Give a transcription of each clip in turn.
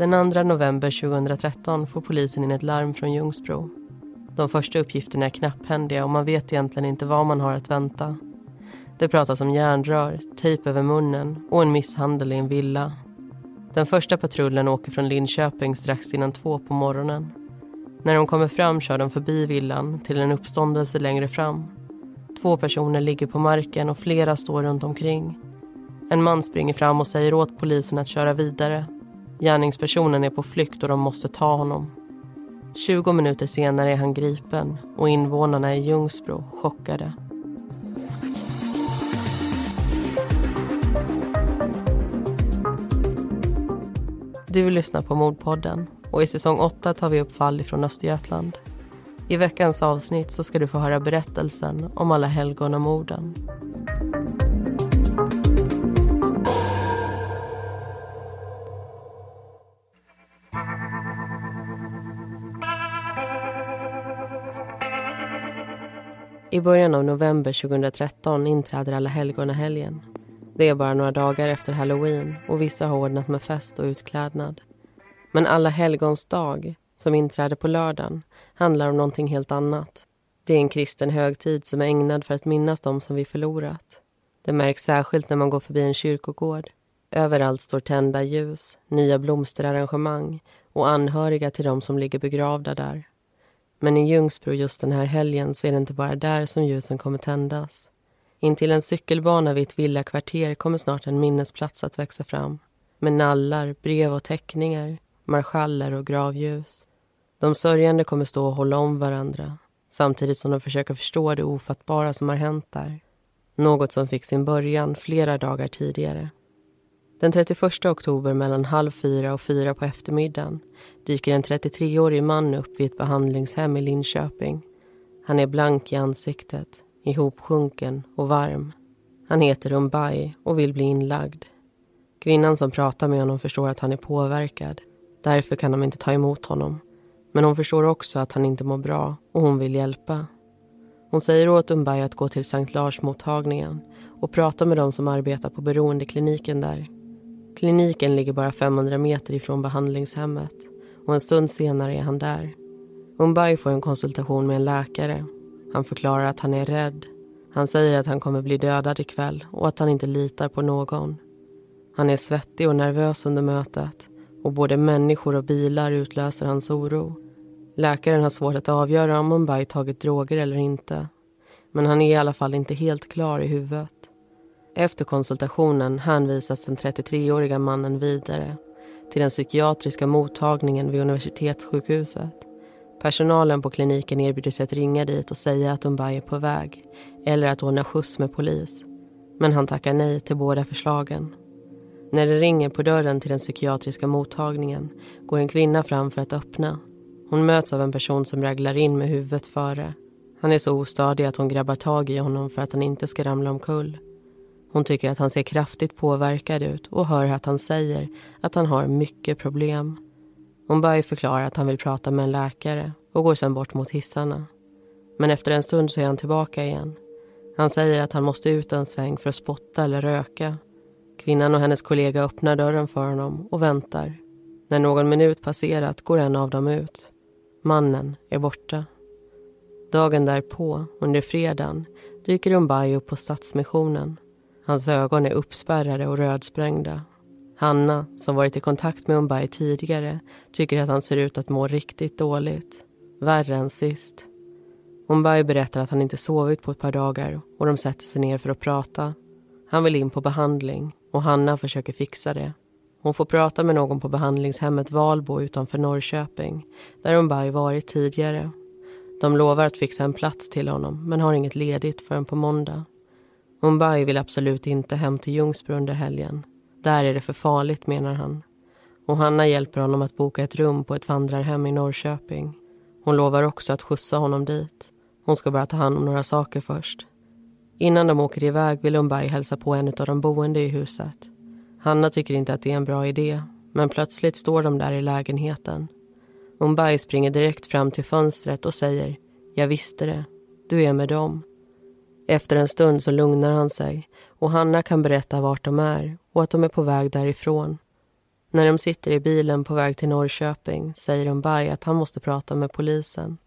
Den 2 november 2013 får polisen in ett larm från Ljungsbro. De första uppgifterna är knapphändiga och man vet egentligen inte vad man har att vänta. Det pratas om järnrör, tejp över munnen och en misshandel i en villa. Den första patrullen åker från Linköping strax innan två på morgonen. När de kommer fram kör de förbi villan till en uppståndelse längre fram. Två personer ligger på marken och flera står runt omkring. En man springer fram och säger åt polisen att köra vidare. Gärningspersonen är på flykt och de måste ta honom. 20 minuter senare är han gripen och invånarna i Ljungsbro chockade. Du lyssnar på Mordpodden och i säsong 8 tar vi upp fall från Östergötland. I veckans avsnitt så ska du få höra berättelsen om alla helgonamorden. I början av november 2013 inträder alla helgonahelgen. Det är bara några dagar efter halloween och vissa har ordnat med fest och utklädnad. Men alla helgons dag, som inträder på lördagen, handlar om någonting helt annat. Det är en kristen högtid som är ägnad för att minnas dem som vi förlorat. Det märks särskilt när man går förbi en kyrkogård. Överallt står tända ljus, nya blomsterarrangemang och anhöriga till dem som ligger begravda där. Men i Ljungsbro just den här helgen så är det inte bara där som ljusen kommer tändas. Intill en cykelbana vid ett villakvarter kommer snart en minnesplats att växa fram. Med nallar, brev och teckningar, marschaller och gravljus. De sörjande kommer stå och hålla om varandra samtidigt som de försöker förstå det ofattbara som har hänt där. Något som fick sin början flera dagar tidigare. Den 31 oktober mellan halv fyra och fyra på eftermiddagen dyker en 33-årig man upp vid ett behandlingshem i Linköping. Han är blank i ansiktet, ihopsjunken och varm. Han heter Umbai och vill bli inlagd. Kvinnan som pratar med honom förstår att han är påverkad. Därför kan de inte ta emot honom. Men hon förstår också att han inte mår bra och hon vill hjälpa. Hon säger åt Umbai att gå till Sankt Lars-mottagningen och prata med de som arbetar på beroendekliniken där. Kliniken ligger bara 500 meter ifrån behandlingshemmet och en stund senare är han där. Umbai får en konsultation med en läkare. Han förklarar att han är rädd. Han säger att han kommer bli dödad ikväll och att han inte litar på någon. Han är svettig och nervös under mötet och både människor och bilar utlöser hans oro. Läkaren har svårt att avgöra om Mumbai tagit droger eller inte. Men han är i alla fall inte helt klar i huvudet. Efter konsultationen hänvisas den 33-åriga mannen vidare till den psykiatriska mottagningen vid universitetssjukhuset. Personalen på kliniken erbjuder sig att ringa dit och säga att Umbai är på väg eller att ordna skjuts med polis. Men han tackar nej till båda förslagen. När det ringer på dörren till den psykiatriska mottagningen går en kvinna fram för att öppna. Hon möts av en person som raglar in med huvudet före. Han är så ostadig att hon grabbar tag i honom för att han inte ska ramla omkull. Hon tycker att han ser kraftigt påverkad ut och hör att han säger att han har mycket problem. Hon börjar förklara att han vill prata med en läkare och går sen bort mot hissarna. Men efter en stund så är han tillbaka igen. Han säger att han måste ut en sväng för att spotta eller röka. Kvinnan och hennes kollega öppnar dörren för honom och väntar. När någon minut passerat går en av dem ut. Mannen är borta. Dagen därpå, under fredagen, dyker Umbai upp på Stadsmissionen. Hans ögon är uppspärrade och rödsprängda. Hanna, som varit i kontakt med Umbai tidigare, tycker att han ser ut att må riktigt dåligt. Värre än sist. Umbai berättar att han inte sovit på ett par dagar och de sätter sig ner för att prata. Han vill in på behandling och Hanna försöker fixa det. Hon får prata med någon på behandlingshemmet Valbo utanför Norrköping där Umbai varit tidigare. De lovar att fixa en plats till honom men har inget ledigt förrän på måndag. Mumbai vill absolut inte hem till Ljungsbro under helgen. Där är det för farligt, menar han. Och Hanna hjälper honom att boka ett rum på ett vandrarhem i Norrköping. Hon lovar också att skjutsa honom dit. Hon ska bara ta hand om några saker först. Innan de åker iväg vill Umbai hälsa på en av de boende i huset. Hanna tycker inte att det är en bra idé, men plötsligt står de där i lägenheten. Umbai springer direkt fram till fönstret och säger “Jag visste det. Du är med dem.” Efter en stund så lugnar han sig och Hanna kan berätta vart de är och att de är på väg därifrån. När de sitter i bilen på väg till Norrköping säger Umbay att han måste prata med polisen.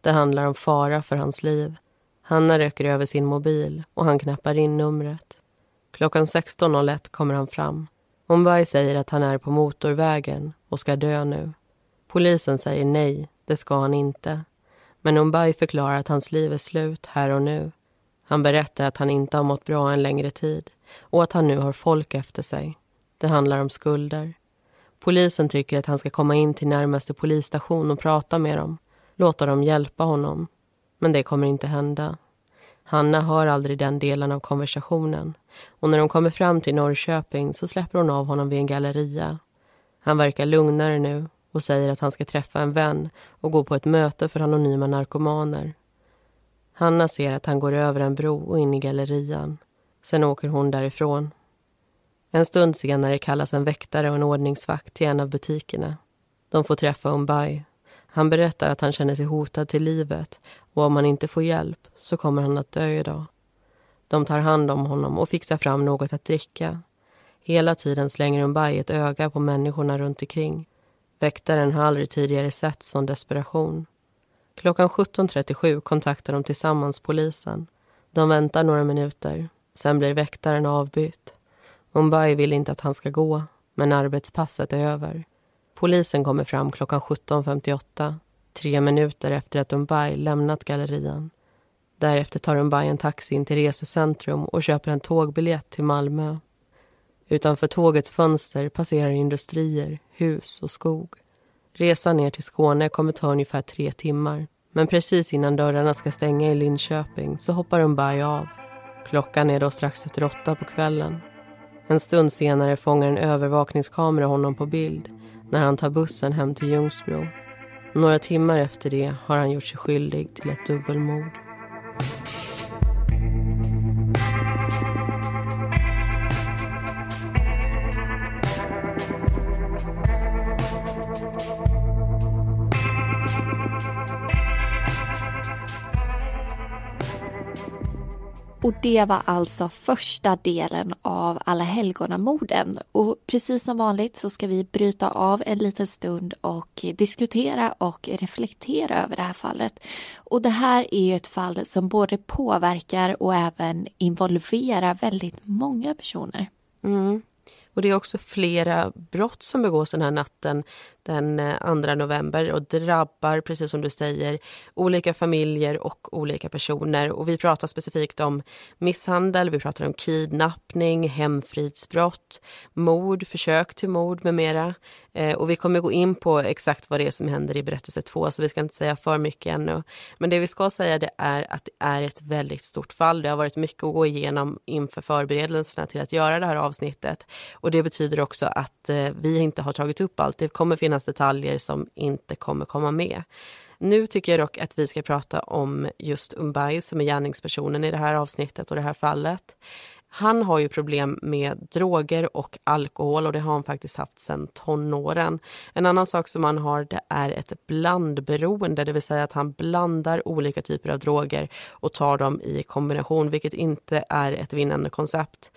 Det handlar om fara för hans liv. Hanna röker över sin mobil och han knappar in numret. Klockan 16.01 kommer han fram. Umbay säger att han är på motorvägen och ska dö nu. Polisen säger nej, det ska han inte. Men Umbay förklarar att hans liv är slut här och nu. Han berättar att han inte har mått bra en längre tid och att han nu har folk efter sig. Det handlar om skulder. Polisen tycker att han ska komma in till närmaste polisstation och prata med dem. Låta dem hjälpa honom. Men det kommer inte hända. Hanna hör aldrig den delen av konversationen. Och när de kommer fram till Norrköping så släpper hon av honom vid en galleria. Han verkar lugnare nu och säger att han ska träffa en vän och gå på ett möte för anonyma narkomaner. Hanna ser att han går över en bro och in i gallerian. Sen åker hon därifrån. En stund senare kallas en väktare och en ordningsvakt till en av butikerna. De får träffa Umbay. Han berättar att han känner sig hotad till livet och om han inte får hjälp så kommer han att dö idag. De tar hand om honom och fixar fram något att dricka. Hela tiden slänger Umbay ett öga på människorna runt omkring. Väktaren har aldrig tidigare sett sån desperation. Klockan 17.37 kontaktar de tillsammans polisen. De väntar några minuter. Sen blir väktaren avbytt. Mumbai vill inte att han ska gå, men arbetspasset är över. Polisen kommer fram klockan 17.58, tre minuter efter att Mumbai lämnat gallerian. Därefter tar Mumbai en taxi in till resecentrum och köper en tågbiljett till Malmö. Utanför tågets fönster passerar industrier, hus och skog. Resan ner till Skåne kommer ta ungefär tre timmar. Men precis innan dörrarna ska stänga i Linköping så hoppar Mumbai av. Klockan är då strax efter åtta på kvällen. En stund senare fångar en övervakningskamera honom på bild när han tar bussen hem till Ljungsbro. Några timmar efter det har han gjort sig skyldig till ett dubbelmord. Och det var alltså första delen av Alla helgonamorden. Och precis som vanligt så ska vi bryta av en liten stund och diskutera och reflektera över det här fallet. Och det här är ju ett fall som både påverkar och även involverar väldigt många personer. Mm. Och det är också flera brott som begås den här natten den eh, 2 november och drabbar, precis som du säger, olika familjer och olika personer. Och vi pratar specifikt om misshandel, vi pratar om kidnappning, hemfridsbrott, mord, försök till mord med mera. Eh, och vi kommer gå in på exakt vad det är som händer i berättelse 2, så vi ska inte säga för mycket ännu. Men det vi ska säga det är att det är ett väldigt stort fall. Det har varit mycket att gå igenom inför förberedelserna till att göra det här avsnittet. Och det betyder också att eh, vi inte har tagit upp allt. Det kommer finnas finnas detaljer som inte kommer komma med. Nu tycker jag dock att vi ska prata om just Umbay som är gärningspersonen i det här avsnittet och det här fallet. Han har ju problem med droger och alkohol och det har han faktiskt haft sedan tonåren. En annan sak som han har det är ett blandberoende, det vill säga att han blandar olika typer av droger och tar dem i kombination, vilket inte är ett vinnande koncept.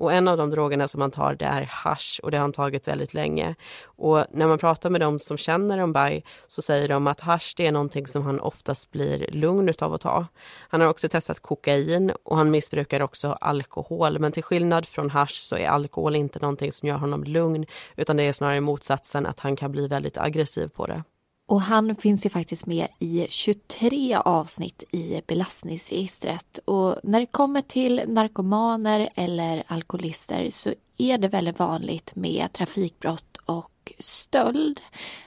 Och en av de drogerna som han tar det är hash och det har han tagit väldigt länge. Och när man pratar med dem som känner Umbay så säger de att hash det är någonting som han oftast blir lugn av att ta. Han har också testat kokain och han missbrukar också alkohol alkohol. Men till skillnad från hash så är alkohol inte någonting som gör honom lugn utan det är snarare motsatsen att han kan bli väldigt aggressiv på det. Och han finns ju faktiskt med i 23 avsnitt i belastningsregistret. Och när det kommer till narkomaner eller alkoholister så är det väldigt vanligt med trafikbrott och och stöld.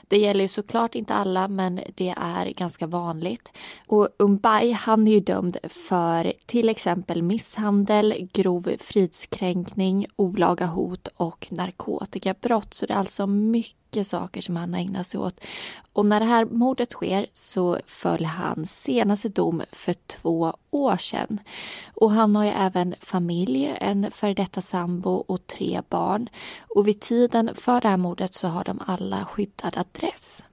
Det gäller ju såklart inte alla men det är ganska vanligt. Och Umbai, han är ju dömd för till exempel misshandel, grov fridskränkning, olaga hot och narkotikabrott. Så det är alltså mycket saker som han har ägnat sig åt. Och när det här mordet sker så föll hans senaste dom för två år sedan. Och han har ju även familj, en före detta sambo och tre barn. Och vid tiden för det här mordet så har de alla skyddad adress.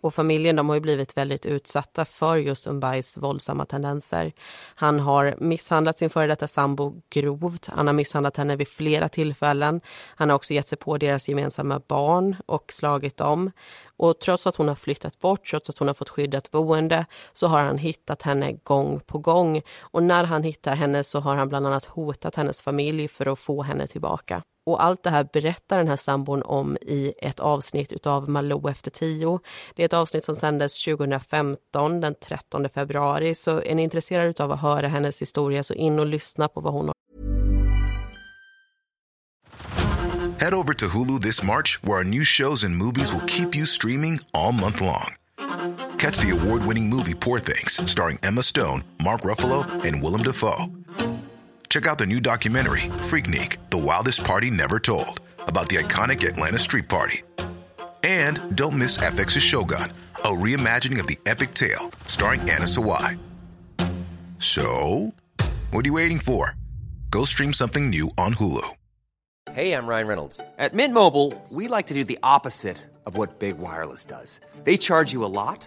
Och familjen de har ju blivit väldigt utsatta för just Umbais våldsamma tendenser. Han har misshandlat sin före detta sambo grovt. Han har misshandlat henne vid flera tillfällen. Han har också gett sig på deras gemensamma barn och slagit dem. Och trots att hon har flyttat bort, trots att hon har fått skyddat boende, så har han hittat henne gång på gång. Och när han hittar henne så har han bland annat hotat hennes familj för att få henne tillbaka. Och allt det här berättar den här sambon om i ett avsnitt av Malou efter tio. Det är ett avsnitt som sändes 2015, den 13 februari. Så är ni intresserade av att höra hennes historia så in och lyssna på vad hon har. Head over to Hulu this March where our new shows and movies will keep you streaming all month long. Catch the award-winning movie Poor things starring Emma Stone, Mark Ruffalo and Willem Dafoe. Check out the new documentary, Freaknik The Wildest Party Never Told, about the iconic Atlanta Street Party. And don't miss FX's Shogun, a reimagining of the epic tale starring Anna Sawai. So, what are you waiting for? Go stream something new on Hulu. Hey, I'm Ryan Reynolds. At Mint Mobile, we like to do the opposite of what Big Wireless does. They charge you a lot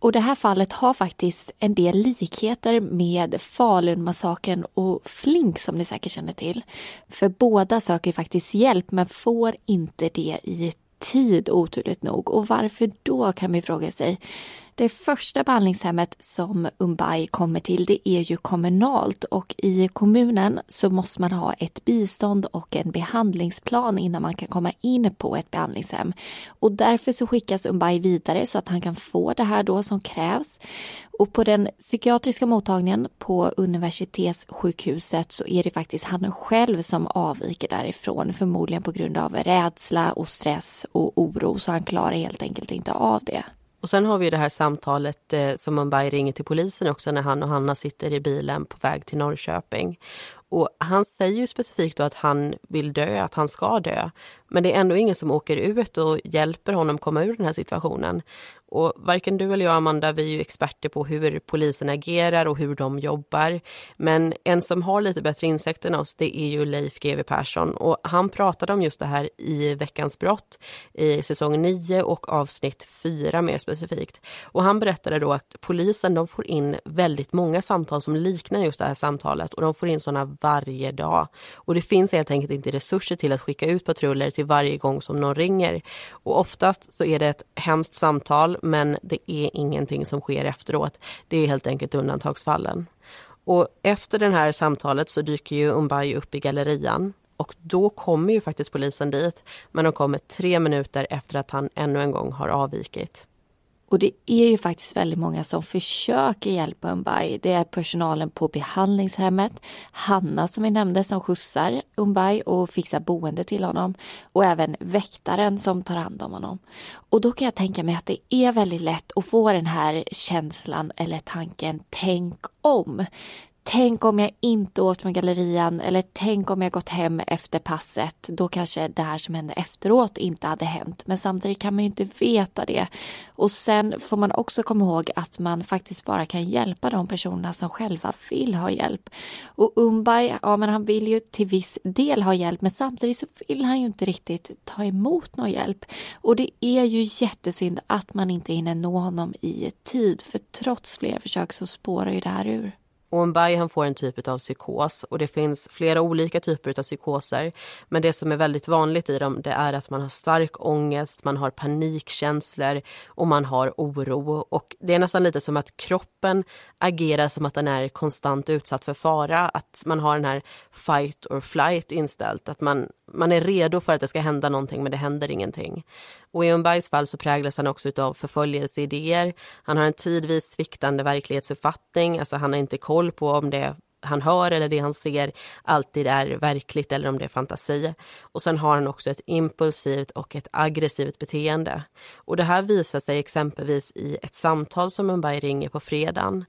Och det här fallet har faktiskt en del likheter med Falunmassakern och Flink som ni säkert känner till. För båda söker faktiskt hjälp men får inte det i tid oturligt nog. Och varför då kan vi fråga sig. Det första behandlingshemmet som Umbai kommer till det är ju kommunalt och i kommunen så måste man ha ett bistånd och en behandlingsplan innan man kan komma in på ett behandlingshem. Och därför så skickas Umbai vidare så att han kan få det här då som krävs. Och på den psykiatriska mottagningen på universitetssjukhuset så är det faktiskt han själv som avviker därifrån, förmodligen på grund av rädsla och stress och oro, så han klarar helt enkelt inte av det. Och sen har vi det här samtalet eh, som Mumbai ringer till polisen också när han och Hanna sitter i bilen på väg till Norrköping. Och han säger ju specifikt då att han vill dö, att han ska dö. Men det är ändå ingen som åker ut och hjälper honom komma ur den här situationen. Och varken du eller jag, Amanda, vi är ju experter på hur polisen agerar och hur de jobbar. Men en som har lite bättre insikt än oss, det är ju Leif GW Persson. Och han pratade om just det här i Veckans brott i säsong 9 och avsnitt 4 mer specifikt. Och han berättade då att polisen de får in väldigt många samtal som liknar just det här samtalet och de får in sådana varje dag. Och det finns helt enkelt inte resurser till att skicka ut patruller till varje gång som någon ringer. Och oftast så är det ett hemskt samtal men det är ingenting som sker efteråt. Det är helt enkelt undantagsfallen. Och efter det här samtalet så dyker ju Umbai upp i gallerian och då kommer ju faktiskt polisen dit men de kommer tre minuter efter att han ännu en gång har avvikit. Och det är ju faktiskt väldigt många som försöker hjälpa Umbai. Det är personalen på behandlingshemmet, Hanna som vi nämnde som skjutsar Umbai och fixar boende till honom och även väktaren som tar hand om honom. Och då kan jag tänka mig att det är väldigt lätt att få den här känslan eller tanken tänk om. Tänk om jag inte åkt från gallerian eller tänk om jag gått hem efter passet. Då kanske det här som hände efteråt inte hade hänt. Men samtidigt kan man ju inte veta det. Och sen får man också komma ihåg att man faktiskt bara kan hjälpa de personerna som själva vill ha hjälp. Och Umbai, ja men han vill ju till viss del ha hjälp men samtidigt så vill han ju inte riktigt ta emot någon hjälp. Och det är ju jättesynd att man inte hinner nå honom i tid för trots flera försök så spårar ju det här ur. Och han får en typ av psykos och det finns flera olika typer av psykoser. Men det som är väldigt vanligt i dem det är att man har stark ångest, man har panikkänslor och man har oro. Och det är nästan lite som att kroppen agerar som att den är konstant utsatt för fara. Att man har den här fight or flight inställt. Att man, man är redo för att det ska hända någonting men det händer ingenting. Och i Umbais fall så präglas han också av förföljelseidéer. Han har en tidvis sviktande verklighetsuppfattning, alltså han har inte koll på om det han hör eller det han ser alltid är verkligt eller om det är fantasi. Och sen har han också ett impulsivt och ett aggressivt beteende. Och det här visar sig exempelvis i ett samtal som Mumbai ringer på fredagen.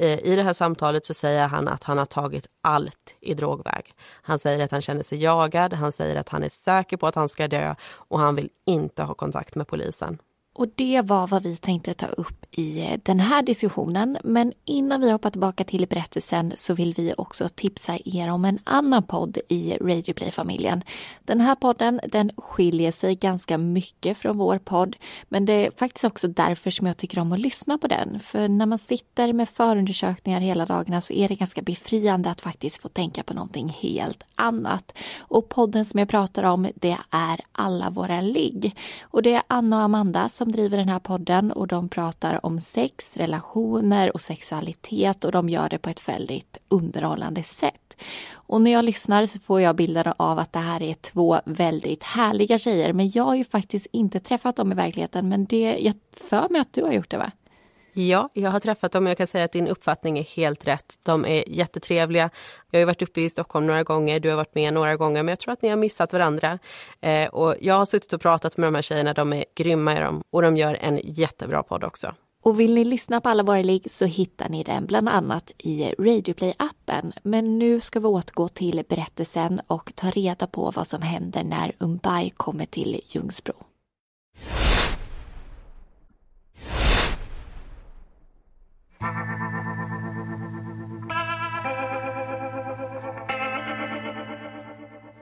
Eh, I det här samtalet så säger han att han har tagit allt i drogväg. Han säger att han känner sig jagad, han säger att han är säker på att han ska dö och han vill inte ha kontakt med polisen. Och det var vad vi tänkte ta upp i eh, den här diskussionen. Men innan vi hoppar tillbaka till berättelsen så vill vi också tipsa er om en annan podd i Radioplay-familjen. Den här podden den skiljer sig ganska mycket från vår podd. Men det är faktiskt också därför som jag tycker om att lyssna på den. För när man sitter med förundersökningar hela dagarna så är det ganska befriande att faktiskt få tänka på någonting helt annat. Och podden som jag pratar om det är Alla våra ligg. Och det är Anna och Amanda som som driver den här podden och de pratar om sex, relationer och sexualitet och de gör det på ett väldigt underhållande sätt. Och när jag lyssnar så får jag bilden av att det här är två väldigt härliga tjejer. Men jag har ju faktiskt inte träffat dem i verkligheten. Men det, jag för mig att du har gjort det va? Ja, jag har träffat dem och jag kan säga att din uppfattning är helt rätt. De är jättetrevliga. Jag har varit uppe i Stockholm några gånger, du har varit med några gånger, men jag tror att ni har missat varandra. Eh, och jag har suttit och pratat med de här tjejerna, de är grymma i dem och de gör en jättebra podd också. Och vill ni lyssna på alla våra ligg så hittar ni den bland annat i Radioplay-appen. Men nu ska vi återgå till berättelsen och ta reda på vad som händer när Umbai kommer till Ljungsbro.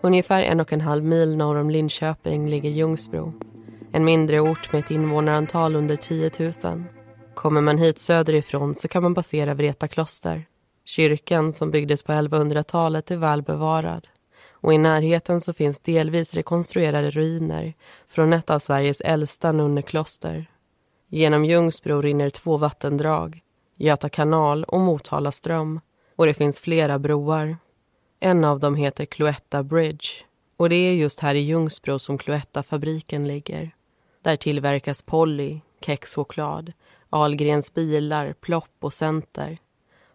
Ungefär en och en halv mil norr om Linköping ligger Ljungsbro. En mindre ort med ett invånarantal under 10 000. Kommer man hit söderifrån så kan man passera Vreta kloster. Kyrkan som byggdes på 1100-talet är väl bevarad. Och i närheten så finns delvis rekonstruerade ruiner från ett av Sveriges äldsta nunnekloster. Genom Ljungsbro rinner två vattendrag, Göta kanal och Motala ström. Och det finns flera broar. En av dem heter Cloetta Bridge och det är just här i Ljungsbro som Cloetta-fabriken ligger. Där tillverkas Polly, kexchoklad, Ahlgrens bilar, Plopp och Center.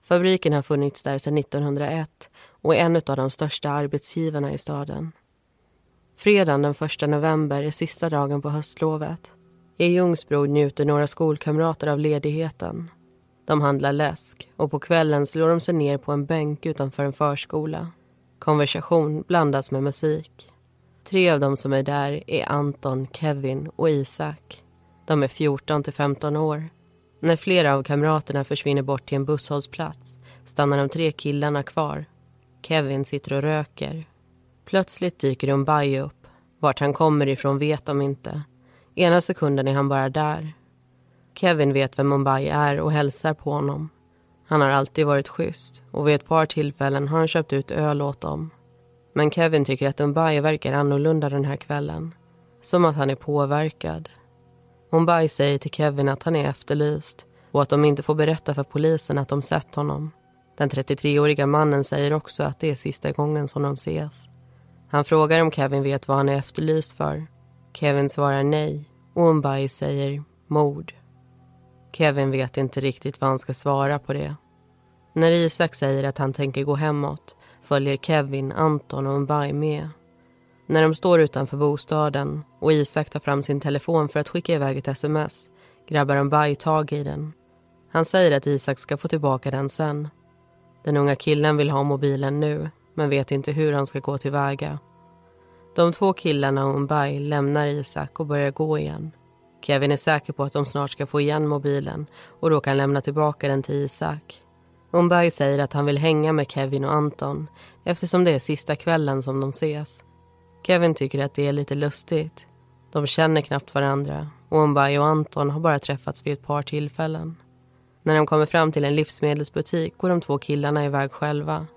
Fabriken har funnits där sedan 1901 och är en av de största arbetsgivarna i staden. Fredagen den 1 november är sista dagen på höstlovet. I Ljungsbro njuter några skolkamrater av ledigheten de handlar läsk och på kvällen slår de sig ner på en bänk utanför en förskola. Konversation blandas med musik. Tre av dem som är där är Anton, Kevin och Isak. De är 14 till 15 år. När flera av kamraterna försvinner bort till en busshållplats stannar de tre killarna kvar. Kevin sitter och röker. Plötsligt dyker Umbai upp. Vart han kommer ifrån vet de inte. Ena sekunden är han bara där. Kevin vet vem Mumbai är och hälsar på honom. Han har alltid varit schysst och vid ett par tillfällen har han köpt ut öl åt dem. Men Kevin tycker att Mumbai verkar annorlunda den här kvällen. Som att han är påverkad. Mumbai säger till Kevin att han är efterlyst och att de inte får berätta för polisen att de sett honom. Den 33-åriga mannen säger också att det är sista gången som de ses. Han frågar om Kevin vet vad han är efterlyst för. Kevin svarar nej och Mumbai säger mord. Kevin vet inte riktigt vad han ska svara på det. När Isak säger att han tänker gå hemåt följer Kevin, Anton och Mbai med. När de står utanför bostaden och Isak tar fram sin telefon för att skicka iväg ett sms grabbar Mbai tag i den. Han säger att Isak ska få tillbaka den sen. Den unga killen vill ha mobilen nu men vet inte hur han ska gå tillväga. De två killarna och Mbai lämnar Isak och börjar gå igen. Kevin är säker på att de snart ska få igen mobilen och då kan lämna tillbaka den till Isak. Umberg säger att han vill hänga med Kevin och Anton eftersom det är sista kvällen som de ses. Kevin tycker att det är lite lustigt. De känner knappt varandra och Umberg och Anton har bara träffats vid ett par tillfällen. När de kommer fram till en livsmedelsbutik går de två killarna iväg själva.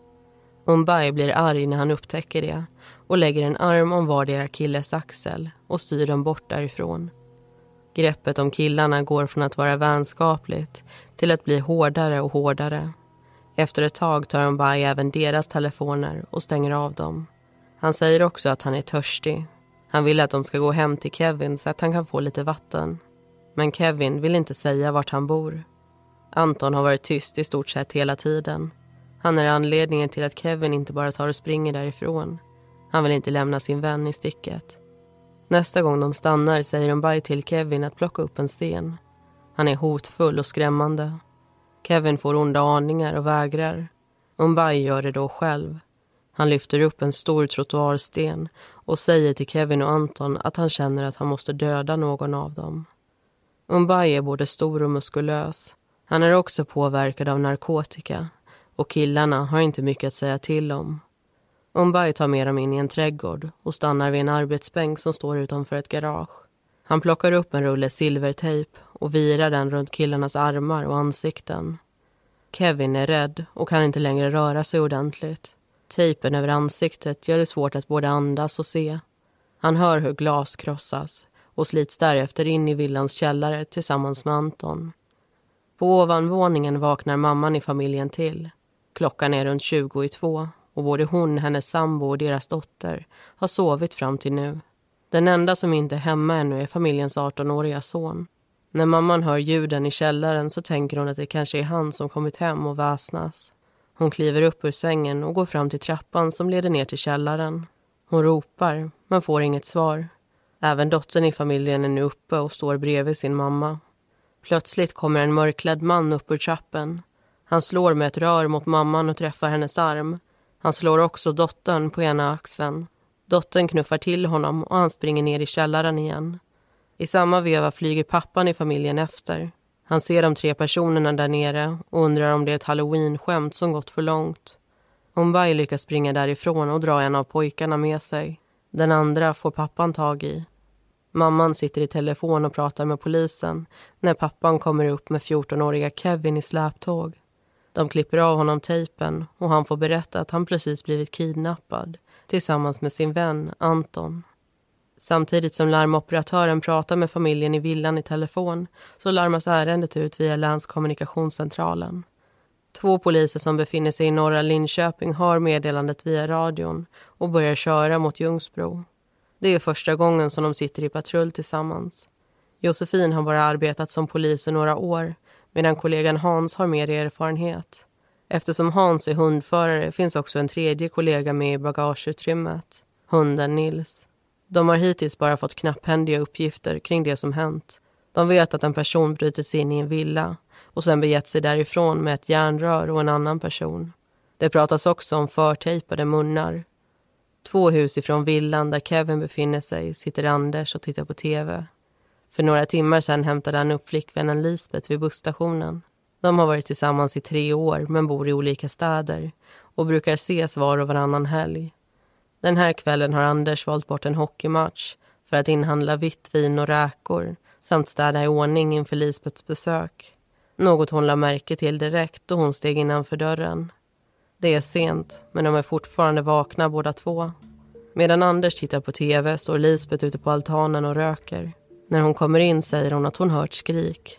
Umberg blir arg när han upptäcker det och lägger en arm om vardera killes axel och styr dem bort därifrån. Greppet om killarna går från att vara vänskapligt till att bli hårdare och hårdare. Efter ett tag tar Mbai även deras telefoner och stänger av dem. Han säger också att han är törstig. Han vill att de ska gå hem till Kevin så att han kan få lite vatten. Men Kevin vill inte säga vart han bor. Anton har varit tyst i stort sett hela tiden. Han är anledningen till att Kevin inte bara tar och springer därifrån. Han vill inte lämna sin vän i sticket. Nästa gång de stannar säger Umbay till Kevin att plocka upp en sten. Han är hotfull och skrämmande. Kevin får onda aningar och vägrar. Umbay gör det då själv. Han lyfter upp en stor trottoarsten och säger till Kevin och Anton att han känner att han måste döda någon av dem. Umbay är både stor och muskulös. Han är också påverkad av narkotika och killarna har inte mycket att säga till om. Umbay tar med dem in i en trädgård och stannar vid en arbetsbänk som står utanför ett garage. Han plockar upp en rulle silvertejp och virar den runt killarnas armar och ansikten. Kevin är rädd och kan inte längre röra sig ordentligt. Tejpen över ansiktet gör det svårt att både andas och se. Han hör hur glas krossas och slits därefter in i villans källare tillsammans med Anton. På ovanvåningen vaknar mamman i familjen till. Klockan är runt 20 i två och både hon, hennes sambo och deras dotter har sovit fram till nu. Den enda som inte är hemma ännu är familjens 18-åriga son. När mamman hör ljuden i källaren så tänker hon att det kanske är han som kommit hem och väsnas. Hon kliver upp ur sängen och går fram till trappan som leder ner till källaren. Hon ropar, men får inget svar. Även dottern i familjen är nu uppe och står bredvid sin mamma. Plötsligt kommer en mörklädd man upp ur trappen. Han slår med ett rör mot mamman och träffar hennes arm. Han slår också dottern på ena axeln. Dottern knuffar till honom och han springer ner i källaren igen. I samma veva flyger pappan i familjen efter. Han ser de tre personerna där nere och undrar om det är ett halloween-skämt som gått för långt. Umbay lyckas springa därifrån och dra en av pojkarna med sig. Den andra får pappan tag i. Mamman sitter i telefon och pratar med polisen när pappan kommer upp med 14-åriga Kevin i släptåg. De klipper av honom tejpen och han får berätta att han precis blivit kidnappad tillsammans med sin vän Anton. Samtidigt som larmoperatören pratar med familjen i villan i telefon så larmas ärendet ut via länskommunikationscentralen. Två poliser som befinner sig i norra Linköping har meddelandet via radion och börjar köra mot Ljungsbro. Det är första gången som de sitter i patrull tillsammans. Josefin har bara arbetat som polis i några år medan kollegan Hans har mer erfarenhet. Eftersom Hans är hundförare finns också en tredje kollega med i bagageutrymmet, hunden Nils. De har hittills bara fått knapphändiga uppgifter kring det som hänt. De vet att en person brutit sig in i en villa och sen begett sig därifrån med ett järnrör och en annan person. Det pratas också om förtejpade munnar. Två hus ifrån villan där Kevin befinner sig sitter Anders och tittar på tv. För några timmar sen hämtade han upp flickvännen Lisbeth vid busstationen. De har varit tillsammans i tre år men bor i olika städer och brukar ses var och varannan helg. Den här kvällen har Anders valt bort en hockeymatch för att inhandla vitt vin och räkor samt städa i ordning inför Lisbets besök. Något hon la märke till direkt då hon steg innanför dörren. Det är sent, men de är fortfarande vakna båda två. Medan Anders tittar på tv står Lisbet ute på altanen och röker. När hon kommer in säger hon att hon hört skrik.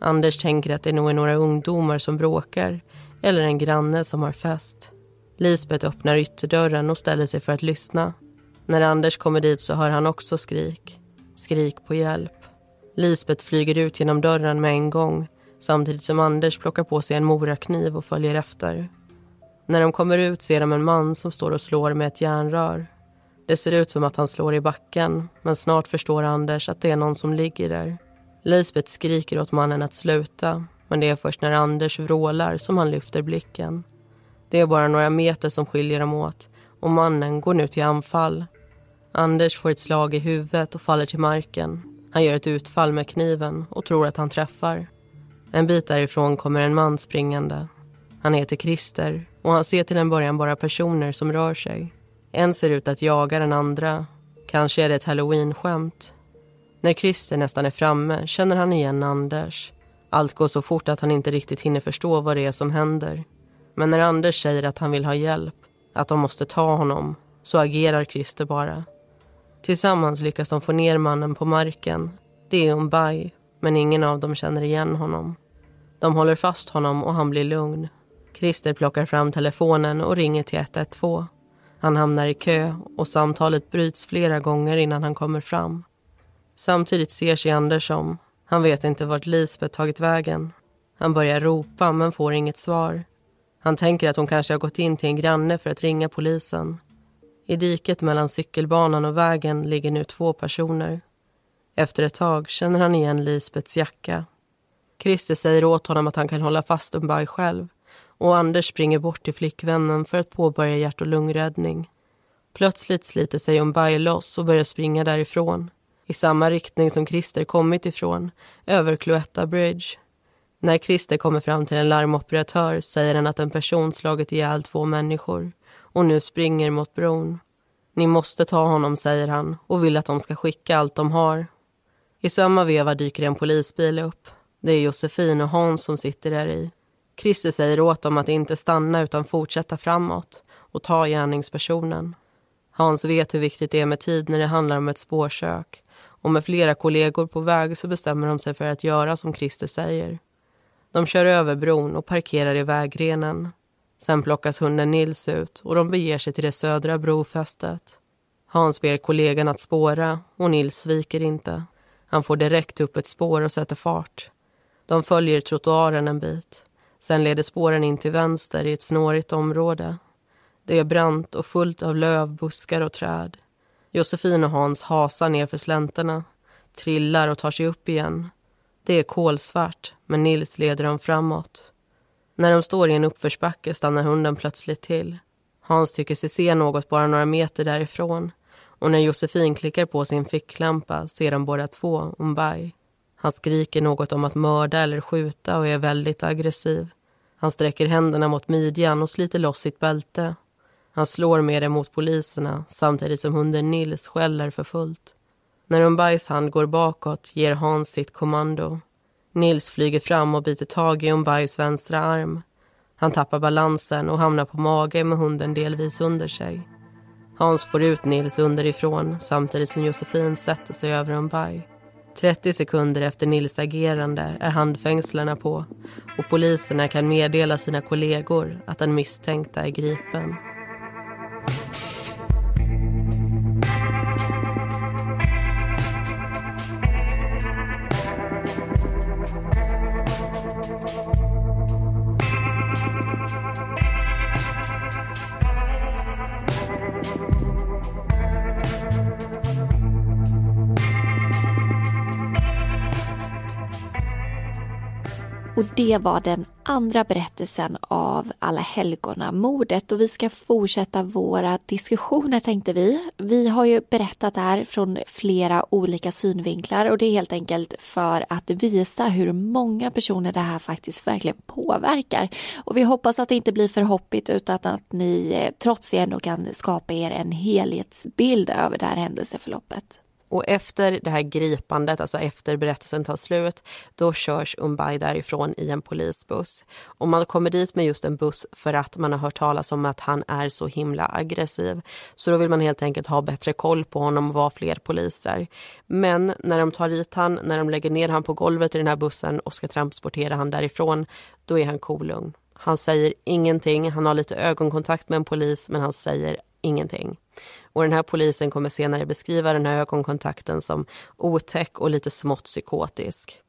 Anders tänker att det nog är några ungdomar som bråkar eller en granne som har fest. Lisbeth öppnar ytterdörren och ställer sig för att lyssna. När Anders kommer dit så hör han också skrik. Skrik på hjälp. Lisbeth flyger ut genom dörren med en gång samtidigt som Anders plockar på sig en morakniv och följer efter. När de kommer ut ser de en man som står och slår med ett järnrör. Det ser ut som att han slår i backen men snart förstår Anders att det är någon som ligger där. Lisbeth skriker åt mannen att sluta men det är först när Anders vrålar som han lyfter blicken. Det är bara några meter som skiljer dem åt och mannen går nu till anfall. Anders får ett slag i huvudet och faller till marken. Han gör ett utfall med kniven och tror att han träffar. En bit därifrån kommer en man springande. Han heter Christer och han ser till en början bara personer som rör sig. En ser ut att jaga den andra. Kanske är det ett halloween-skämt. När Christer nästan är framme känner han igen Anders. Allt går så fort att han inte riktigt hinner förstå vad det är som händer. Men när Anders säger att han vill ha hjälp, att de måste ta honom, så agerar Christer bara. Tillsammans lyckas de få ner mannen på marken. Det är Umbay, men ingen av dem känner igen honom. De håller fast honom och han blir lugn. Christer plockar fram telefonen och ringer till 112. Han hamnar i kö och samtalet bryts flera gånger innan han kommer fram. Samtidigt ser sig Anders om. Han vet inte vart Lisbeth tagit vägen. Han börjar ropa men får inget svar. Han tänker att hon kanske har gått in till en granne för att ringa polisen. I diket mellan cykelbanan och vägen ligger nu två personer. Efter ett tag känner han igen Lisbets jacka. Christer säger åt honom att han kan hålla fast Umbay själv och Anders springer bort till flickvännen för att påbörja hjärt och lungräddning. Plötsligt sliter sig Umbay loss och börjar springa därifrån i samma riktning som Christer kommit ifrån, över Cloetta Bridge. När Christer kommer fram till en larmoperatör säger han att en person slagit ihjäl två människor och nu springer mot bron. Ni måste ta honom, säger han och vill att de ska skicka allt de har. I samma veva dyker en polisbil upp. Det är Josefin och Hans som sitter där i. Christer säger åt dem att inte stanna utan fortsätta framåt och ta gärningspersonen. Hans vet hur viktigt det är med tid när det handlar om ett spårsök och med flera kollegor på väg så bestämmer de sig för att göra som Christer säger. De kör över bron och parkerar i vägrenen. Sen plockas hunden Nils ut och de beger sig till det södra brofästet. Hans ber kollegan att spåra och Nils sviker inte. Han får direkt upp ett spår och sätter fart. De följer trottoaren en bit. Sen leder spåren in till vänster i ett snårigt område. Det är brant och fullt av löv, buskar och träd. Josefin och Hans hasar nerför slänterna, trillar och tar sig upp igen. Det är kolsvart, men Nils leder dem framåt. När de står i en uppförsbacke stannar hunden plötsligt till. Hans tycker sig se något bara några meter därifrån och när Josefin klickar på sin ficklampa ser de båda två Umbay. Han skriker något om att mörda eller skjuta och är väldigt aggressiv. Han sträcker händerna mot midjan och sliter loss sitt bälte. Han slår med det mot poliserna samtidigt som hunden Nils skäller för fullt. När Umbais hand går bakåt ger Hans sitt kommando. Nils flyger fram och biter tag i Umbais vänstra arm. Han tappar balansen och hamnar på mage med hunden delvis under sig. Hans får ut Nils underifrån samtidigt som Josefin sätter sig över Umbai. 30 sekunder efter Nils agerande är handfängslarna på och poliserna kan meddela sina kollegor att den misstänkta är gripen. Och det var den andra berättelsen av Alla helgona-mordet och vi ska fortsätta våra diskussioner tänkte vi. Vi har ju berättat det här från flera olika synvinklar och det är helt enkelt för att visa hur många personer det här faktiskt verkligen påverkar. Och vi hoppas att det inte blir för hoppigt utan att ni eh, trots det ändå kan skapa er en helhetsbild över det här händelseförloppet. Och efter det här gripandet, alltså efter berättelsen tar slut, då körs Umbay därifrån i en polisbuss. Och man kommer dit med just en buss för att man har hört talas om att han är så himla aggressiv. Så då vill man helt enkelt ha bättre koll på honom och vara fler poliser. Men när de tar dit han, när de lägger ner han på golvet i den här bussen och ska transportera han därifrån, då är han kolugn. Han säger ingenting, han har lite ögonkontakt med en polis men han säger ingenting. Och den här polisen kommer senare beskriva den här ögonkontakten som otäck och lite smått psykotisk.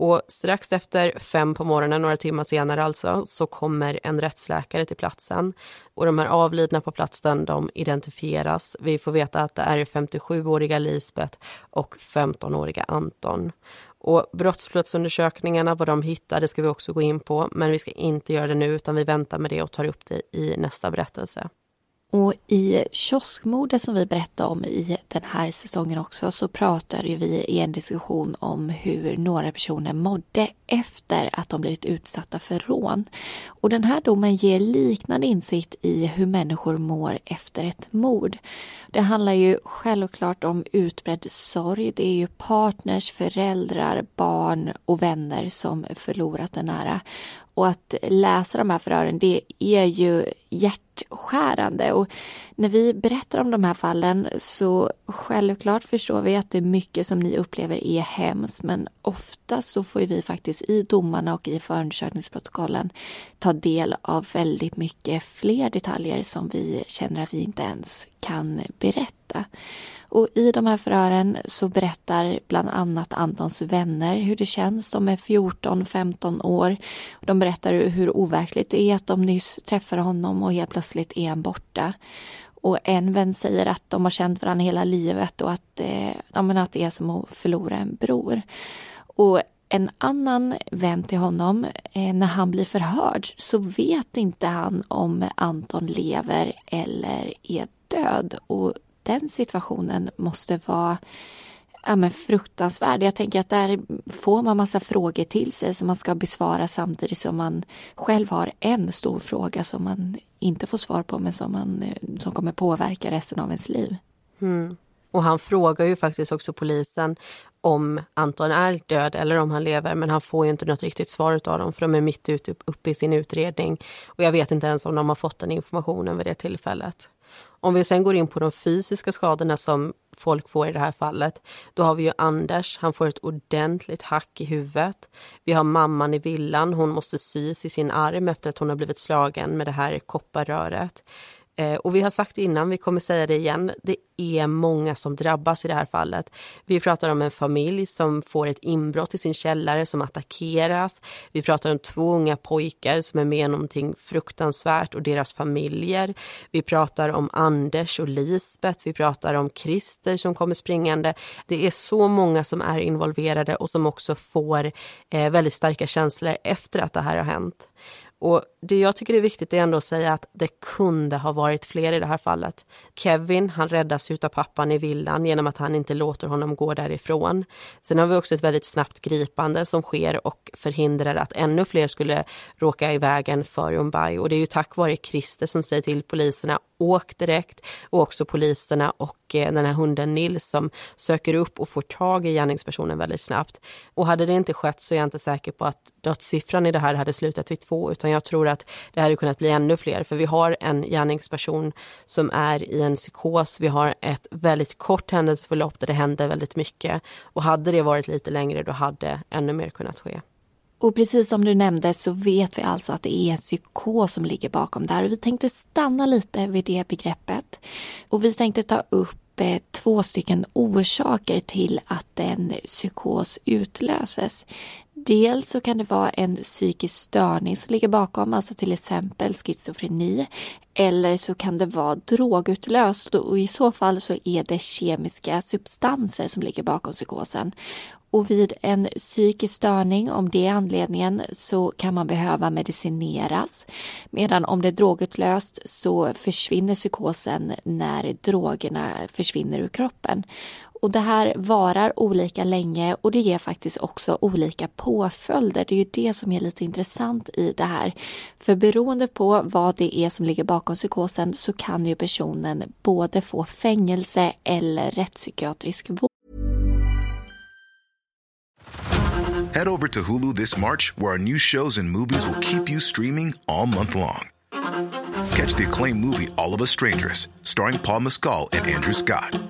Och strax efter fem på morgonen, några timmar senare alltså, så kommer en rättsläkare till platsen. Och de här avlidna på platsen, de identifieras. Vi får veta att det är 57-åriga Lisbeth och 15-åriga Anton. Och brottsplatsundersökningarna, vad de hittade, ska vi också gå in på. Men vi ska inte göra det nu, utan vi väntar med det och tar upp det i nästa berättelse. Och i kioskmordet som vi berättade om i den här säsongen också så pratade vi i en diskussion om hur några personer mådde efter att de blivit utsatta för rån. Och den här domen ger liknande insikt i hur människor mår efter ett mord. Det handlar ju självklart om utbredd sorg. Det är ju partners, föräldrar, barn och vänner som förlorat en nära. Och att läsa de här förhören, det är ju hjärtskärande. Och när vi berättar om de här fallen så självklart förstår vi att det är mycket som ni upplever är hemskt. Men ofta så får vi faktiskt i domarna och i förundersökningsprotokollen ta del av väldigt mycket fler detaljer som vi känner att vi inte ens kan berätta. Och i de här förhören så berättar bland annat Antons vänner hur det känns. De är 14-15 år. De berättar hur overkligt det är att de nyss träffade honom och helt plötsligt är han borta. Och en vän säger att de har känt varandra hela livet och att, eh, ja, men att det är som att förlora en bror. Och en annan vän till honom, eh, när han blir förhörd så vet inte han om Anton lever eller är död. Och den situationen måste vara ja, men fruktansvärd. Jag tänker att där får man massa frågor till sig som man ska besvara samtidigt som man själv har en stor fråga som man inte får svar på men som, man, eh, som kommer påverka resten av ens liv. Mm. Och han frågar ju faktiskt också polisen om Anton är död eller om han lever men han får ju inte något riktigt svar av dem för de är mitt ute uppe i sin utredning. Och jag vet inte ens om de har fått den informationen vid det tillfället. Om vi sen går in på de fysiska skadorna som folk får i det här fallet, då har vi ju Anders, han får ett ordentligt hack i huvudet. Vi har mamman i villan, hon måste sys i sin arm efter att hon har blivit slagen med det här kopparröret. Eh, och vi har sagt det innan, vi kommer säga det igen, det är många som drabbas i det här fallet. Vi pratar om en familj som får ett inbrott i sin källare som attackeras. Vi pratar om två unga pojkar som är med om någonting fruktansvärt och deras familjer. Vi pratar om Anders och Lisbeth. Vi pratar om Christer som kommer springande. Det är så många som är involverade och som också får eh, väldigt starka känslor efter att det här har hänt. Och det jag tycker är viktigt är ändå att säga att det kunde ha varit fler i det här fallet. Kevin, han räddas av pappan i villan genom att han inte låter honom gå därifrån. Sen har vi också ett väldigt snabbt gripande som sker och förhindrar att ännu fler skulle råka i vägen för Umbai. Och det är ju tack vare Christer som säger till poliserna åk direkt och också poliserna och eh, den här hunden Nils som söker upp och får tag i gärningspersonen väldigt snabbt. Och hade det inte skett så är jag inte säker på att dödssiffran i det här hade slutat vid två utan jag tror att det hade kunnat bli ännu fler för vi har en gärningsperson som är i en psykos. Vi har ett väldigt kort händelseförlopp där det händer väldigt mycket och hade det varit lite längre då hade ännu mer kunnat ske. Och precis som du nämnde så vet vi alltså att det är en psykos som ligger bakom det här. Och vi tänkte stanna lite vid det begreppet. Och vi tänkte ta upp eh, två stycken orsaker till att en psykos utlöses. Dels så kan det vara en psykisk störning som ligger bakom, alltså till exempel schizofreni. Eller så kan det vara drogutlöst och i så fall så är det kemiska substanser som ligger bakom psykosen. Och vid en psykisk störning, om det är anledningen, så kan man behöva medicineras. Medan om det är drogutlöst så försvinner psykosen när drogerna försvinner ur kroppen. Och det här varar olika länge och det ger faktiskt också olika påföljder. Det är ju det som är lite intressant i det här. För beroende på vad det är som ligger bakom psykosen så kan ju personen både få fängelse eller rättspsykiatrisk vård. Head over to Hulu this March, where our new shows and movies will keep you streaming all month long. Catch the acclaimed movie All of Us Strangers, starring Paul Mescal and Andrew Scott.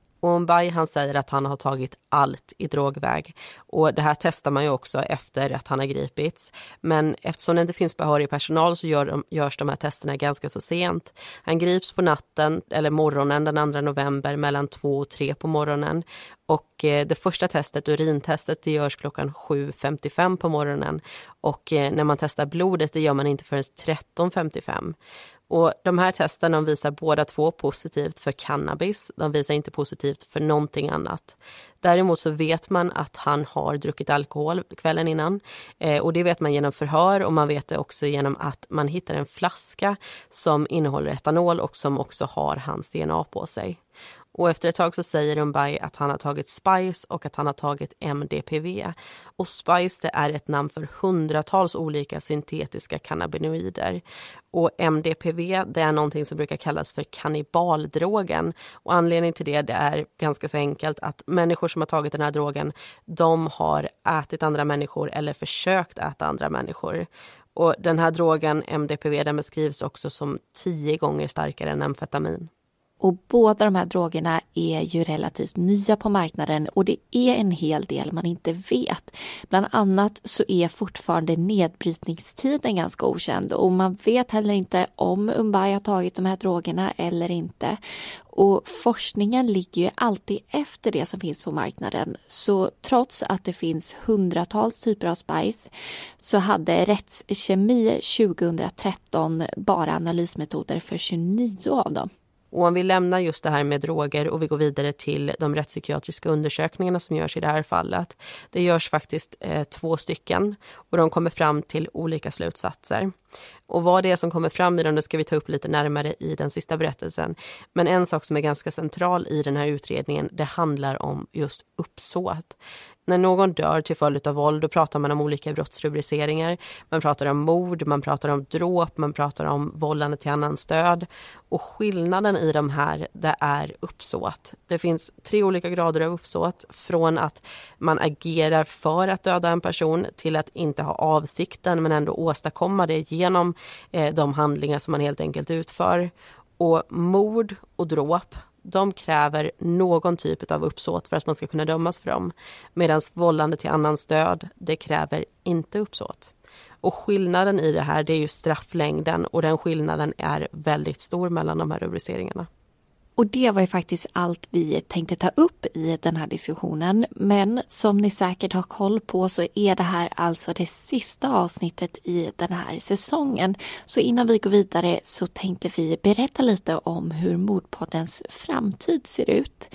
Och han säger att han har tagit allt i drogväg. Och det här testar man ju också efter att han har gripits. Men eftersom det inte finns behörig personal så gör de, görs de här testerna ganska så sent. Han grips på natten, eller morgonen den 2 november mellan 2 och 3 på morgonen. Och eh, det första testet, urintestet, det görs klockan 7.55 på morgonen. Och eh, när man testar blodet, det gör man inte förrän 13.55. Och de här testerna visar båda två positivt för cannabis. De visar inte positivt för någonting annat. Däremot så vet man att han har druckit alkohol kvällen innan. Eh, och det vet man genom förhör och man vet det också genom att man hittar en flaska som innehåller etanol och som också har hans DNA på sig. Och efter ett tag så säger Rumbai att han har tagit Spice och att han har tagit MDPV. Och Spice det är ett namn för hundratals olika syntetiska cannabinoider. Och MDPV det är någonting som brukar kallas för kannibaldrogen. Och anledningen till det, det är ganska så enkelt att människor som har tagit den här drogen de har ätit andra människor eller försökt äta andra människor. Och den här drogen, MDPV, den beskrivs också som tio gånger starkare än amfetamin. Och båda de här drogerna är ju relativt nya på marknaden och det är en hel del man inte vet. Bland annat så är fortfarande nedbrytningstiden ganska okänd och man vet heller inte om Umbai har tagit de här drogerna eller inte. Och forskningen ligger ju alltid efter det som finns på marknaden. Så trots att det finns hundratals typer av spice så hade Rättskemi 2013 bara analysmetoder för 29 av dem. Och om vi lämnar just det här med droger och vi går vidare till de rättspsykiatriska undersökningarna som görs i det här fallet. Det görs faktiskt eh, två stycken och de kommer fram till olika slutsatser. Och vad det är som kommer fram i dem det ska vi ta upp lite närmare i den sista berättelsen. Men en sak som är ganska central i den här utredningen det handlar om just uppsåt. När någon dör till följd av våld då pratar man om olika brottsrubriceringar. Man pratar om mord, man pratar om dråp, man pratar om vållande till annans död. Och skillnaden i de här det är uppsåt. Det finns tre olika grader av uppsåt. Från att man agerar för att döda en person till att inte ha avsikten men ändå åstadkomma det genom eh, de handlingar som man helt enkelt utför. Och mord och dråp de kräver någon typ av uppsåt för att man ska kunna dömas för dem. Medan vållande till annans död, det kräver inte uppsåt. Och skillnaden i det här det är ju strafflängden och den skillnaden är väldigt stor mellan de här rubriceringarna. Och det var ju faktiskt allt vi tänkte ta upp i den här diskussionen. Men som ni säkert har koll på så är det här alltså det sista avsnittet i den här säsongen. Så innan vi går vidare så tänkte vi berätta lite om hur Mordpoddens framtid ser ut.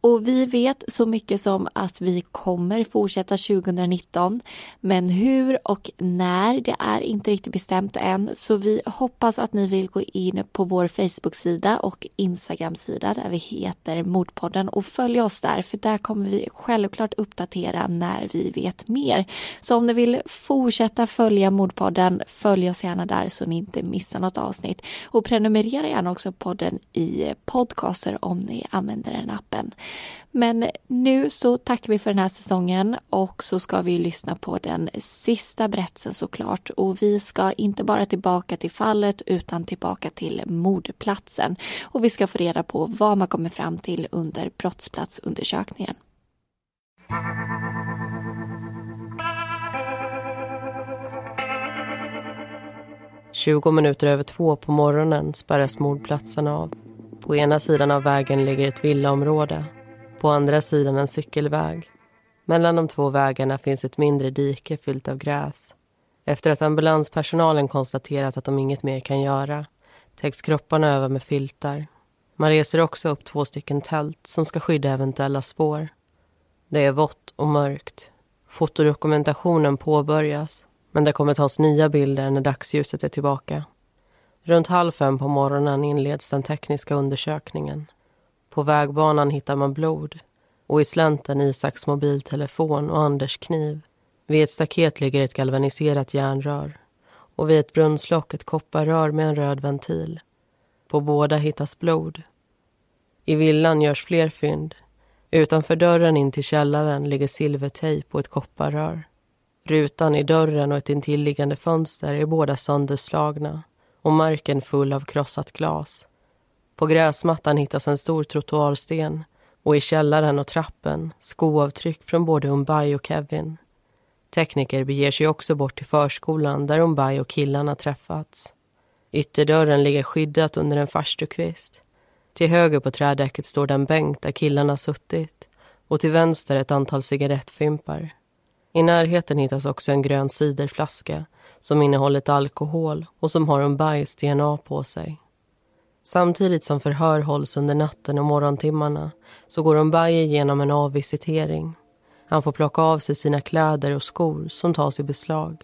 Och vi vet så mycket som att vi kommer fortsätta 2019. Men hur och när, det är inte riktigt bestämt än. Så vi hoppas att ni vill gå in på vår Facebook-sida och Instagram-sida där vi heter Mordpodden och följ oss där för där kommer vi självklart uppdatera när vi vet mer. Så om ni vill fortsätta följa Mordpodden, följ oss gärna där så ni inte missar något avsnitt. Och prenumerera gärna också podden i podcaster om ni använder den appen. Men nu så tackar vi för den här säsongen och så ska vi lyssna på den sista berättelsen såklart. Och vi ska inte bara tillbaka till fallet utan tillbaka till mordplatsen. Och vi ska få reda på vad man kommer fram till under brottsplatsundersökningen. 20 minuter över två på morgonen spärras mordplatsen av. På ena sidan av vägen ligger ett villaområde på andra sidan en cykelväg. Mellan de två vägarna finns ett mindre dike fyllt av gräs. Efter att ambulanspersonalen konstaterat att de inget mer kan göra täcks kropparna över med filtar. Man reser också upp två stycken tält som ska skydda eventuella spår. Det är vått och mörkt. Fotodokumentationen påbörjas men det kommer tas nya bilder när dagsljuset är tillbaka. Runt halv fem på morgonen inleds den tekniska undersökningen. På vägbanan hittar man blod och i slänten Isaks mobiltelefon och Anders kniv. Vid ett staket ligger ett galvaniserat järnrör och vid ett brunnslock ett kopparrör med en röd ventil. På båda hittas blod. I villan görs fler fynd. Utanför dörren in till källaren ligger silvertejp och ett kopparrör. Rutan i dörren och ett intilliggande fönster är båda sönderslagna och marken full av krossat glas. På gräsmattan hittas en stor trottoarsten och i källaren och trappen skoavtryck från både Umbai och Kevin. Tekniker beger sig också bort till förskolan där Umbai och killarna träffats. Ytterdörren ligger skyddat under en farstukvist. Till höger på trädäcket står den bänk där killarna suttit och till vänster ett antal cigarettfimpar. I närheten hittas också en grön ciderflaska som innehållit alkohol och som har Umbais DNA på sig. Samtidigt som förhör hålls under natten och morgontimmarna så går Umbaye igenom en avvisitering. Han får plocka av sig sina kläder och skor som tas i beslag.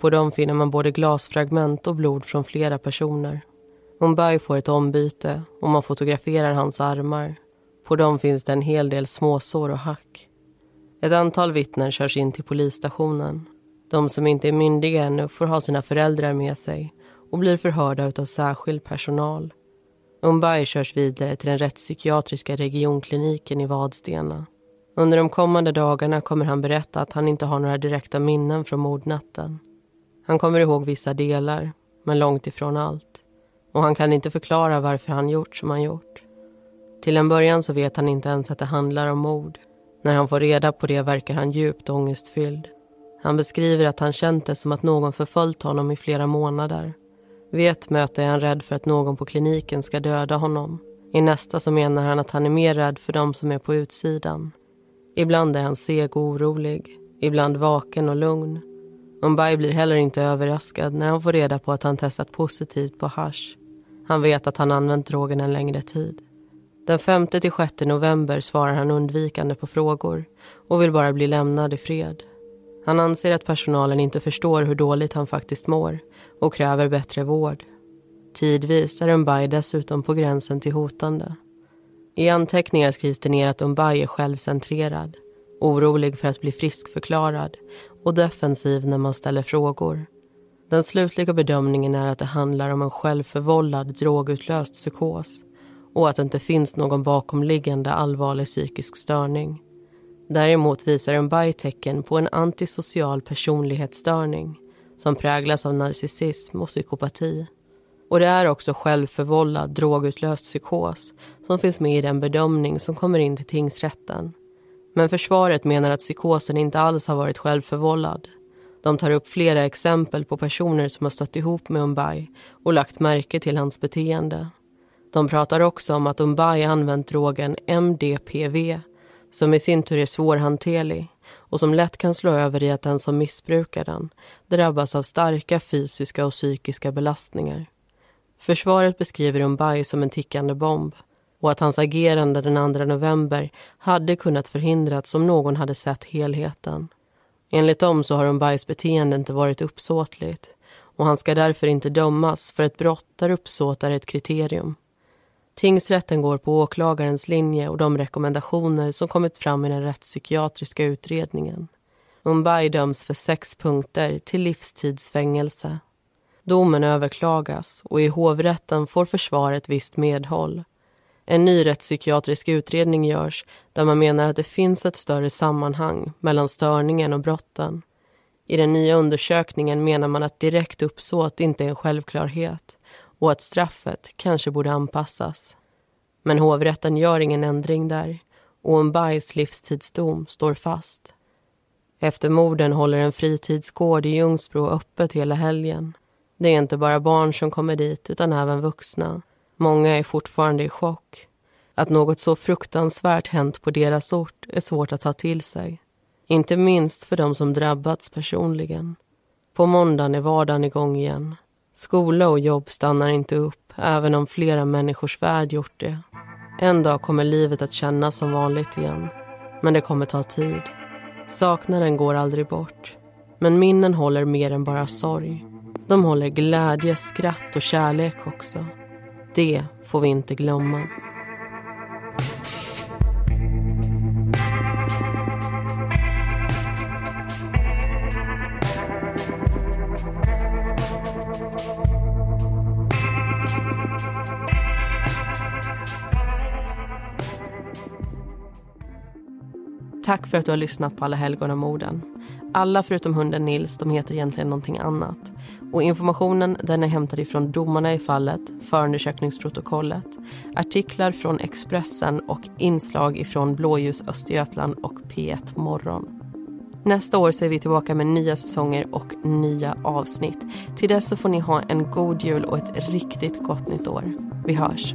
På dem finner man både glasfragment och blod från flera personer. Umbaye får ett ombyte och man fotograferar hans armar. På dem finns det en hel del småsår och hack. Ett antal vittnen körs in till polisstationen. De som inte är myndiga ännu får ha sina föräldrar med sig och blir förhörda av särskild personal. Umbai körs vidare till den rättspsykiatriska regionkliniken i Vadstena. Under de kommande dagarna kommer han berätta att han inte har några direkta minnen från mordnatten. Han kommer ihåg vissa delar, men långt ifrån allt. Och han kan inte förklara varför han gjort som han gjort. Till en början så vet han inte ens att det handlar om mord. När han får reda på det verkar han djupt ångestfylld. Han beskriver att han känt det som att någon förföljt honom i flera månader. Vid ett möte är han rädd för att någon på kliniken ska döda honom. I nästa så menar han att han är mer rädd för dem som är på utsidan. Ibland är han seg och orolig, ibland vaken och lugn. Mumbai blir heller inte överraskad när han får reda på att han testat positivt på hash. Han vet att han använt drogen en längre tid. Den 5-6 november svarar han undvikande på frågor och vill bara bli lämnad i fred. Han anser att personalen inte förstår hur dåligt han faktiskt mår och kräver bättre vård. Tidvis är Umbai dessutom på gränsen till hotande. I anteckningar skrivs det ner att Umbai är självcentrerad, orolig för att bli friskförklarad och defensiv när man ställer frågor. Den slutliga bedömningen är att det handlar om en självförvållad drogutlöst psykos och att det inte finns någon bakomliggande allvarlig psykisk störning. Däremot visar en Mbai tecken på en antisocial personlighetsstörning som präglas av narcissism och psykopati. Och det är också självförvållad drogutlöst psykos som finns med i den bedömning som kommer in till tingsrätten. Men försvaret menar att psykosen inte alls har varit självförvållad. De tar upp flera exempel på personer som har stött ihop med Umbai och lagt märke till hans beteende. De pratar också om att Umbai använt drogen MDPV som i sin tur är svårhanterlig och som lätt kan slå över i att den som missbrukar den drabbas av starka fysiska och psykiska belastningar. Försvaret beskriver Umbai som en tickande bomb och att hans agerande den 2 november hade kunnat förhindrats om någon hade sett helheten. Enligt dem så har Umbais beteende inte varit uppsåtligt och han ska därför inte dömas för ett brott där uppsåt är ett kriterium. Tingsrätten går på åklagarens linje och de rekommendationer som kommit fram i den rättspsykiatriska utredningen. Mumbai döms för sex punkter till livstidsfängelse. Domen överklagas och i hovrätten får försvaret visst medhåll. En ny rättspsykiatrisk utredning görs där man menar att det finns ett större sammanhang mellan störningen och brotten. I den nya undersökningen menar man att direkt uppsåt inte är en självklarhet och att straffet kanske borde anpassas. Men hovrätten gör ingen ändring där och en bajs livstidsdom står fast. Efter morden håller en fritidsgård i Ljungsbro öppet hela helgen. Det är inte bara barn som kommer dit utan även vuxna. Många är fortfarande i chock. Att något så fruktansvärt hänt på deras ort är svårt att ta till sig. Inte minst för de som drabbats personligen. På måndagen är vardagen igång igen. Skola och jobb stannar inte upp, även om flera människors värld gjort det. En dag kommer livet att kännas som vanligt igen. Men det kommer ta tid. Saknaden går aldrig bort. Men minnen håller mer än bara sorg. De håller glädje, skratt och kärlek också. Det får vi inte glömma. Tack för att du har lyssnat på Alla helgon och morden. Alla förutom hunden Nils, de heter egentligen någonting annat. Och informationen den är hämtad ifrån domarna i fallet, förundersökningsprotokollet, artiklar från Expressen och inslag ifrån Blåljus Östergötland och P1 Morgon. Nästa år så är vi tillbaka med nya säsonger och nya avsnitt. Till dess så får ni ha en god jul och ett riktigt gott nytt år. Vi hörs.